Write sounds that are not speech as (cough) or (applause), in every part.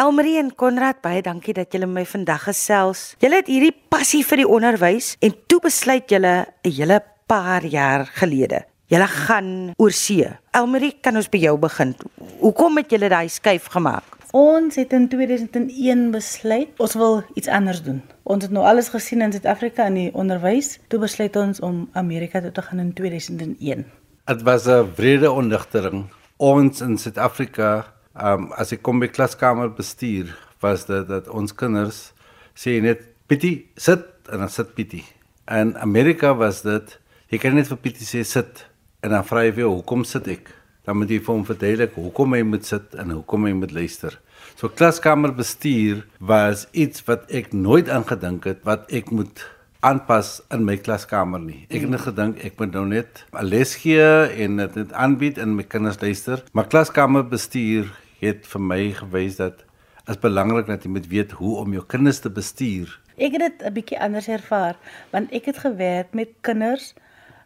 Elmarie en Konrad, baie dankie dat julle my vandag gesels. Julle het hierdie passie vir die onderwys en toe besluit julle 'n hele paar jaar gelede. Julle gaan oor see. Elmarie, kan ons by jou begin? Hoekom het julle daai skuif gemaak? Ons het in 2001 besluit ons wil iets anders doen. Ons het nou alles gesien in Suid-Afrika in die onderwys. Toe besluit ons om Amerika toe te gaan in 2001. Dit was 'n wrede ondigtering. Ons in Suid-Afrika, um, as ek kom by klaskamer bestuur, was dit dat ons kinders sê net Pietie, sit en dan sit Pietie. In Amerika was dit jy kan net vir Pietie sê sit en dan vra jy vir hoekom sit ek? Dan moet jy vir hom verduidelik hoekom hy moet sit en hoekom hy moet luister. So klaskamer bestuur was iets wat ek nooit aangedink het wat ek moet aanpas in my klaskamer nie. Ek het net gedink ek moet nou net 'n les gee en dit net aanbied en my kinders luister. Maar klaskamer bestuur het vir my gewys dat is belangrik dat jy moet weet hoe om jou kinders te bestuur. Ek het dit 'n bietjie anders ervaar want ek het gewerk met kinders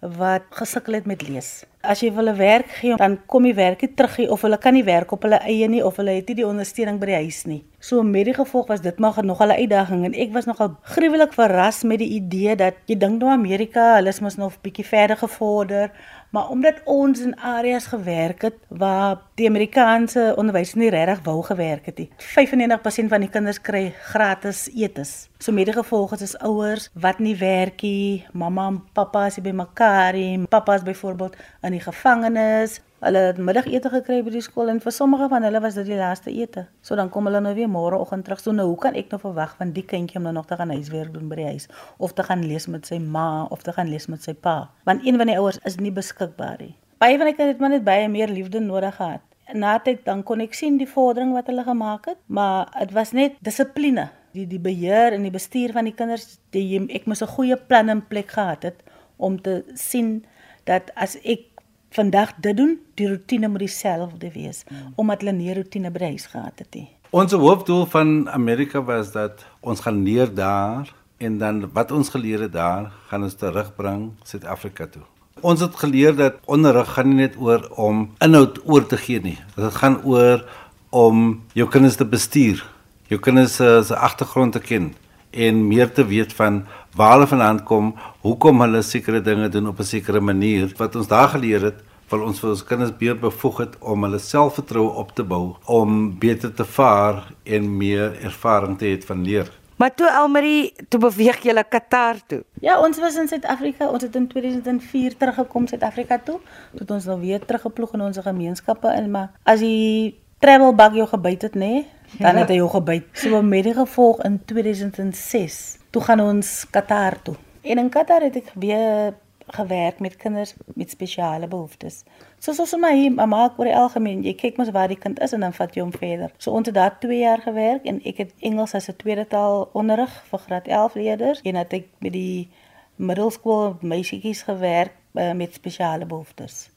wat gesukkel het met lees. As jy hulle werk gee, dan kom die werk nie terug nie of hulle kan nie werk op hulle eie nie of hulle het nie die ondersteuning by die huis nie. So met die gevolg was dit maar nog 'n uitdaging en ek was nogal gruwelik verras met die idee dat jy dink nou Amerika, hulle is mos nog 'n bietjie verder gevorder, maar omdat ons in areas gewerk het waar die Amerikaanse onderwys nie regtig wou gewerk het nie. 95% van die kinders kry gratis etes. So met die gevolg is ouers wat nie werk nie, mamma en pappa is by mekaar, pappa is byvoorbeeld in die gevangenis. Hulle het middagete gekry by die skool en vir sommige van hulle was dit die laaste ete. So dan kom hulle nou weer môreoggend terug. So nou hoe kan ek nou verwag van die kindjie om nou nog te gaan huiswerk doen by die huis of te gaan lees met sy ma of te gaan lees met sy pa? Want een van die ouers is nie beskikbaar nie. Baie van die kinders het maar net baie meer liefde nodig gehad. Na dit dan kon ek sien die vordering wat hulle gemaak het, maar dit was net dissipline. Die die beheer en die bestuur van die kinders, die, ek moes 'n goeie plan in plek gehad het om te sien dat as ek vandag dit doen, die rotine moet dieselfde wees hmm. omdat hulle nie rotine by huis gehad het nie. Ons hoofdoel van Amerika was dat ons gaan leer daar en dan wat ons geleer het daar gaan ons terugbring Suid-Afrika toe. Ons het geleer dat onderrig gaan nie net oor om inhoud oor te gee nie. Dit gaan oor om jou kinders te bestuur, jou kinders se agtergrond te ken en meer te weet van waar hulle vandaan kom, hoekom hulle sekere dinge doen op 'n sekere manier. Wat ons daar geleer het, wil ons vir ons kinders beter bevoeg het om hulle selfvertroue op te bou, om beter te vaar en meer ervaring te hê van leer. Maar toe Elmarie, toe beweeg jy na Qatar toe. Ja, ons was in Suid-Afrika. Ons het in 2004 teruggekom Suid-Afrika toe. Toe ons nou weer teruggeploeg in ons gemeenskappe in, maar as die travel bug jou gebyt het, nê? Nee, (laughs) dan het hy jou gebyt. So met die gevolg in 2006, toe gaan ons Qatar toe. En in Qatar het ek weer gewerk met kinders met spesiale behoeftes. So soos my mamma oor die algemeen, jy kyk mos waar die kind is en dan vat jy hom verder. So ons het daar 2 jaar gewerk en ek het Engels as 'n tweede taal onderrig vir graad 11 leerders en het ek met die middelskool meisietjies gewerk uh, met spesiale behoeftes.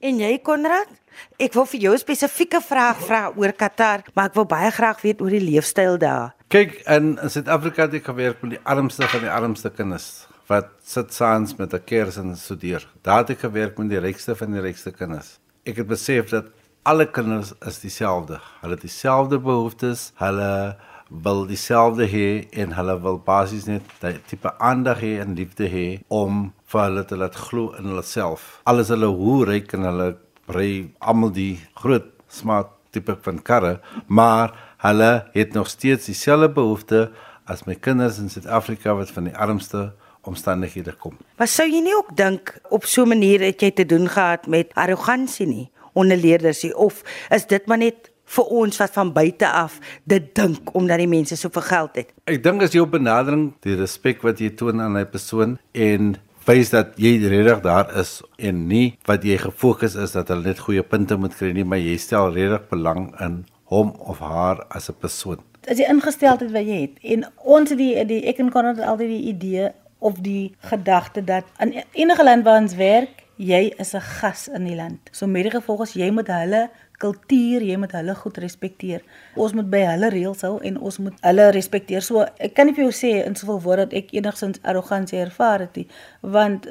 En jy Konrad? Ek wil vir jou 'n spesifieke vraag vra oor Qatar, maar ek wil baie graag weet oor die leefstyl daar. Kyk, in Suid-Afrika het ek gewerk met die armste van die armste kinders wat sit saans met 'n kers en studeer. Daar het ek gewerk met die rykste van die rykste kinders. Ek het besef dat alle kinders is dieselfde. Hulle het dieselfde behoeftes. Hulle wil dieselfde hê en hulle wil basies net daai tipe aandag hê en liefde hê om vir hulle te laat glo in hulle self. Alles hulle hoe ryk en hulle ry almal die groot smart tipe van karre, maar hulle het nog steeds dieselfde behoeftes as my kinders in Suid-Afrika wat van die armste omstandighede kom. Maar sou jy nie ook dink op so 'n manier het jy te doen gehad met arrogansie nie onder leerders nie of is dit maar net vir ons wat van buite af dit dink omdat die mense soveel geld het. Ek dink as jou benadering, die respek wat jy toon aan 'n persoon en wys dat jy regtig daar is en nie wat jy gefokus is dat hulle net goeie punte moet kry nie, maar jy stel regtig belang in hom of haar as 'n persoon. As jy ingesteldheid wat jy het en ons die die ek en Konrad het altyd die idee of die gedagte dat in enige land waar ons werk, jy is 'n gas in die land. So met die gevolg is jy moet hulle kultuur, jy moet hulle goed respekteer. Ons moet by hulle reëls hou en ons moet hulle respekteer. So ek kan nie vir jou sê in soveel woorde dat ek enigsins arrogansie ervaar het nie, want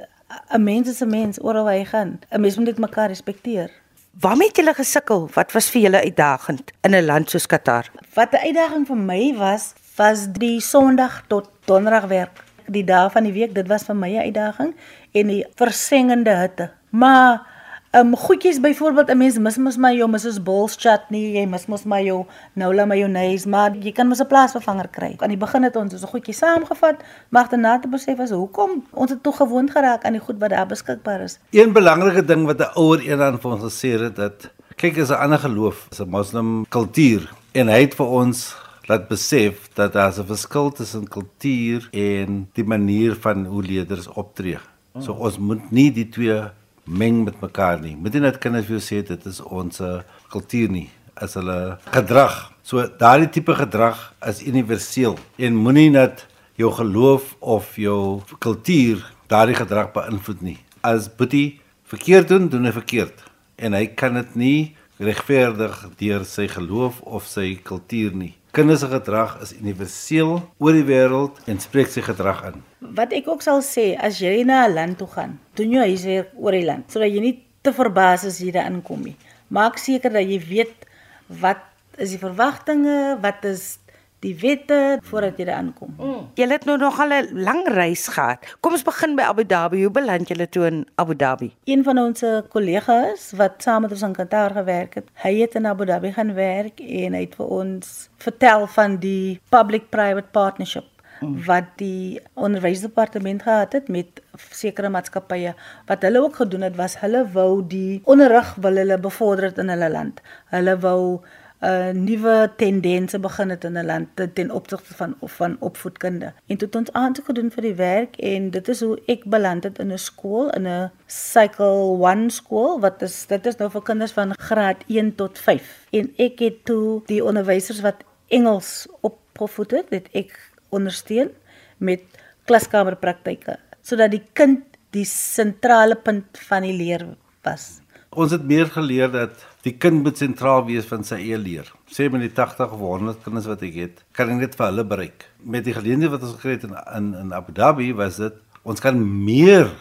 'n mens is 'n mens oral waar hy gaan. 'n Mens moet net mekaar respekteer. Waarmee het julle gesukkel? Wat was vir julle uitdagend in 'n land soos Qatar? Wat 'n uitdaging vir my was, was die Sondag tot Donderdag werk. Die dae van die week, dit was vir my 'n uitdaging en die versengende hitte. Maar um, goedjies byvoorbeeld 'n mens mis mos maar jou Mrs Balls chutney, jy mis mos maar jou Nola mayonnaise, maar jy kan mos 'n plaasvervanger kry. Aan die begin het ons so 'n goedjie saamgevat, maar daarna te besef was hoekom ons het tog gewoond geraak aan die goed wat daar beskikbaar is. Een belangrike ding wat 'n ouer eenaan vir ons gesê het dat kyk is 'n ander geloof, is 'n moslim kultuur en hy het vir ons laat besef dat daar 'n verskil tussen kultuur en die manier van hoe leerders optree. So ons moet nie die twee meng met mekaar nie. Moet nie net kinders vir jou sê dit is ons uh, kultuur nie, as hulle gedrag. So daardie tipe gedrag is universeel en moenie net jou geloof of jou kultuur daardie gedrag beïnvloed nie. As Boetie verkeerd doen, doen hy verkeerd en hy kan dit nie regverdig deur sy geloof of sy kultuur nie. Kinders se gedrag is universeel oor die wêreld en spreek sy gedrag in. Wat ek ook sal sê, as jy na 'n land toe gaan, doen jy huiswerk oor die land sodat jy nie te verbaas as jy daar inkom nie. Maak seker dat jy weet wat is die verwagtinge, wat is die wette voordat jy daar aankom. Mm. Jy het nou nog al 'n lang reis gehad. Kom ons begin by Abu Dhabi. Hoe beland jy toe in Abu Dhabi? Een van ons kollegas wat saam met ons in Qatar gewerk het, hy het in Abu Dhabi gaan werk en hy het vir ons vertel van die public-private partnership mm. wat die onderwysdepartement gehad het met sekere maatskappye wat hulle ook gedoen het was hulle wou die onderrig wil hulle bevorder in hulle land. Hulle wou uh, nuwe tendense begin het in 'n land ten opsigte van van opvoedkunde. En toe het ons aansoek gedoen vir die werk en dit is hoe ek beland het in 'n skool in 'n cycle 1 skool wat is dit is nou vir kinders van graad 1 tot 5. En ek het toe die onderwysers wat Engels opgevoed het, het ek ondersteun met klaskamerpraktyke sodat die kind die sentrale punt van die leer was. Ons het meer geleer dat die kind moet sentraal wees van sy eie leer. Sê met die 80 of 100 kinders wat ek het, kan ek net vir hulle bereik. Met die geleenthede wat ons gekry het in, in in Abu Dhabi was dit ons kan meer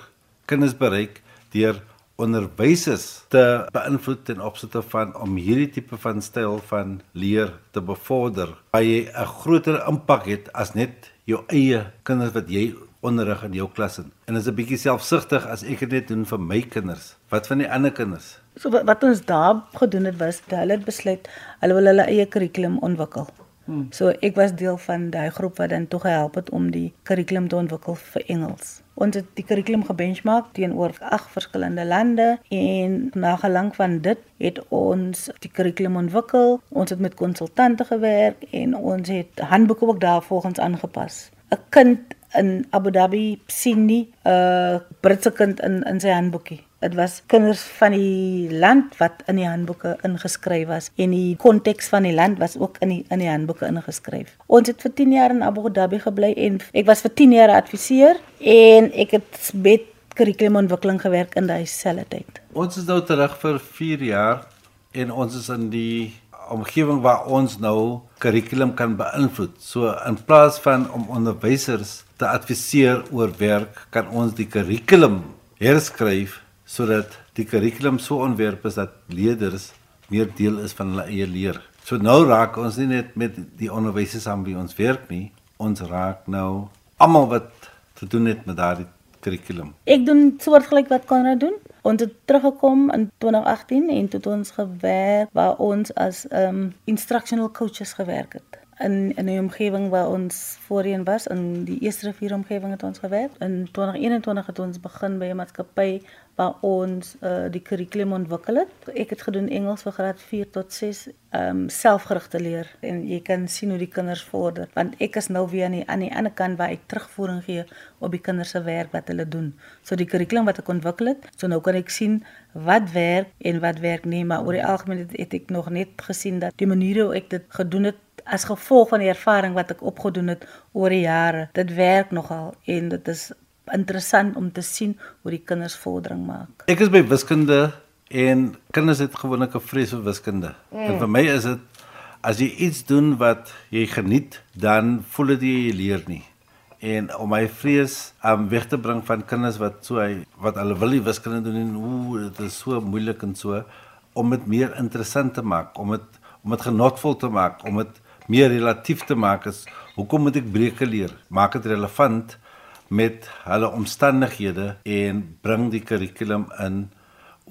kinders bereik deur onderwysers te beïnvloed ten opsigte van om hierdie tipe van styl van leer te bevorder. Waar jy 'n groter impak het as net jou eie kinders wat jy onderrig in jou klas in. En dit is 'n bietjie selfsugtig as ek dit net doen vir my kinders. Wat van die ander kinders? So wat, wat ons daar gedoen het was hulle het besluit hulle wil hulle eie kurrikulum ontwikkel. Hmm. So ek was deel van daai groep wat dan toe gehelp het om die kurrikulum te ontwikkel vir Engels. Ons het die kurrikulum gebenchmark teenoor ag verskillende lande en na gelang van dit het ons die kurrikulum ontwikkel. Ons het met konsultante gewerk en ons het handboeke ook daarvolgens aangepas. 'n Kind in Abu Dhabi sien nie 'n uh, Britse kind in in sy handboekie. Dit was kinders van die land wat in die handboeke ingeskryf was en die konteks van die land was ook in die in die handboeke ingeskryf. Ons het vir 10 jaar in Abu Dhabi gebly en ek was vir 10 jaar adviseur en ek het met kurrikulumontwikkeling gewerk in daai selfde tyd. Ons is nou terug vir 4 jaar en ons is in die omgewing waar ons nou kurrikulum kan beïnvloed. So in plaas van om onderwysers te adviseer oor werk, kan ons die kurrikulum herskryf sodat die kurrikulum so ontwerp is dat leerders meer deel is van hulle eie leer. So nou raak ons nie net met die onderwysers aan wie ons werk nie, ons raak nou almal wat te doen het met daardie kurrikulum. Ek doen soortgelyk wat Konrad doen. Ons het teruggekom in 2018 en tot ons gewerk waar ons as um instructional coaches gewerk het in in 'n omgewing waar ons voorheen was in die Eerste Rivier omgewing het ons gewerk. In 2021 het ons begin by 'n maatskappy waar ons uh, die kurrikulum ontwikkel het. Ek het gedoen Engels vir graad 4 tot 6, ehm um, selfgerigte leer en jy kan sien hoe die kinders vorder want ek is nou weer aan die aan die ander kant waar ek terugvoering gee op die kinders se werk wat hulle doen. So die kurrikulum wat ek ontwikkel het, so nou kan ek sien wat werk en wat werk nie, maar oor die algemeen het, het ek nog net gesien dat die maniere hoe ek dit gedoen het as gevolg van die ervaring wat ek opgedoen het oor die jare. Dit werk nogal en dit is interessant om te sien hoe die kinders vordering maak. Ek is by wiskunde en kinders het gewoonlik 'n vrees vir wiskunde. Mm. En vir my is dit as jy iets doen wat jy geniet, dan voel dit jy leer nie. En om my vrees om weg te bring van kinders wat so hy wat hulle wil die wiskunde doen en ooh dit is so moeilik en so om dit meer interessant te maak, om dit om dit genotvol te maak, om dit meer relatief te maak is hoekom moet ek breuke leer? Maak dit relevant met hulle omstandighede en bring die kurrikulum in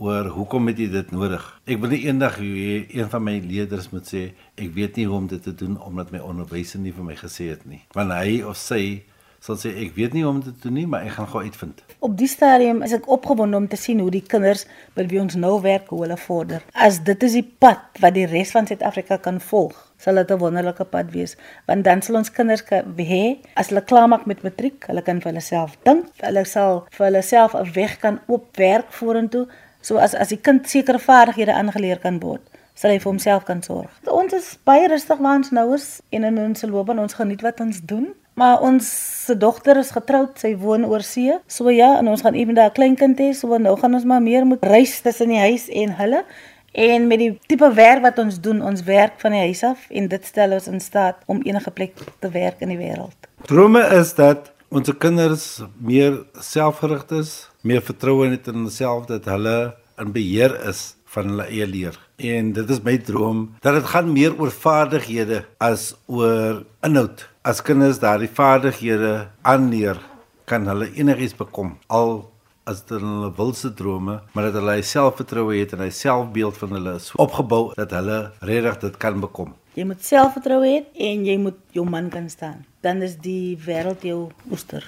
oor hoekom het jy dit nodig? Ek wil nie eendag hê een van my leerders moet sê ek weet nie hoe om dit te doen omdat my onderwyser nie vir my gesê het nie. Want hy of sy sal sê ek weet nie hoe om dit te doen nie, maar ek gaan gou uitvind. Op die stadium is ek opgewonde om te sien hoe die kinders by ons nou werk hoe hulle vorder. As dit is die pad wat die res van Suid-Afrika kan volg, sal dit 'n wonderlike pad wees, want dan sal ons kinders hê as hulle klaarmaak met matriek, hulle kan vir hulle self dink, hulle sal vir hulle self 'n weg kan oopwerk vorentoe So as as die kind sekere vaardighede aangeleer kan word, sal hy vir homself kan sorg. Ons is baie rustig waar ons nou is en in ons loopbaan ons geniet wat ons doen. Maar ons se dogter is getroud, sy woon oor see. So ja, en ons gaan eendag 'n klein kind hê, so nou gaan ons maar meer moet reis tussen die huis en hulle. En met die tipe werk wat ons doen, ons werk van die huis af en dit stel ons in staat om enige plek te werk in die wêreld. Drome is dat ons kinders meer selfgerig is, meer vertroue het in hulself dat hulle in beheer is van hulle eie leer. En dit is my droom dat dit gaan meer oor vaardighede as oor inhoud. As kinders daardie vaardighede aanleer, kan hulle enigiets bekom. Al as dit hulle wilse drome, maar dat hulle selfvertroue het en hy selfbeeld van hulle is opgebou dat hulle regtig dit kan bekom. Jy moet selfvertroue hê en jy moet jou man kan staan. Dan is die wêreld jou oester.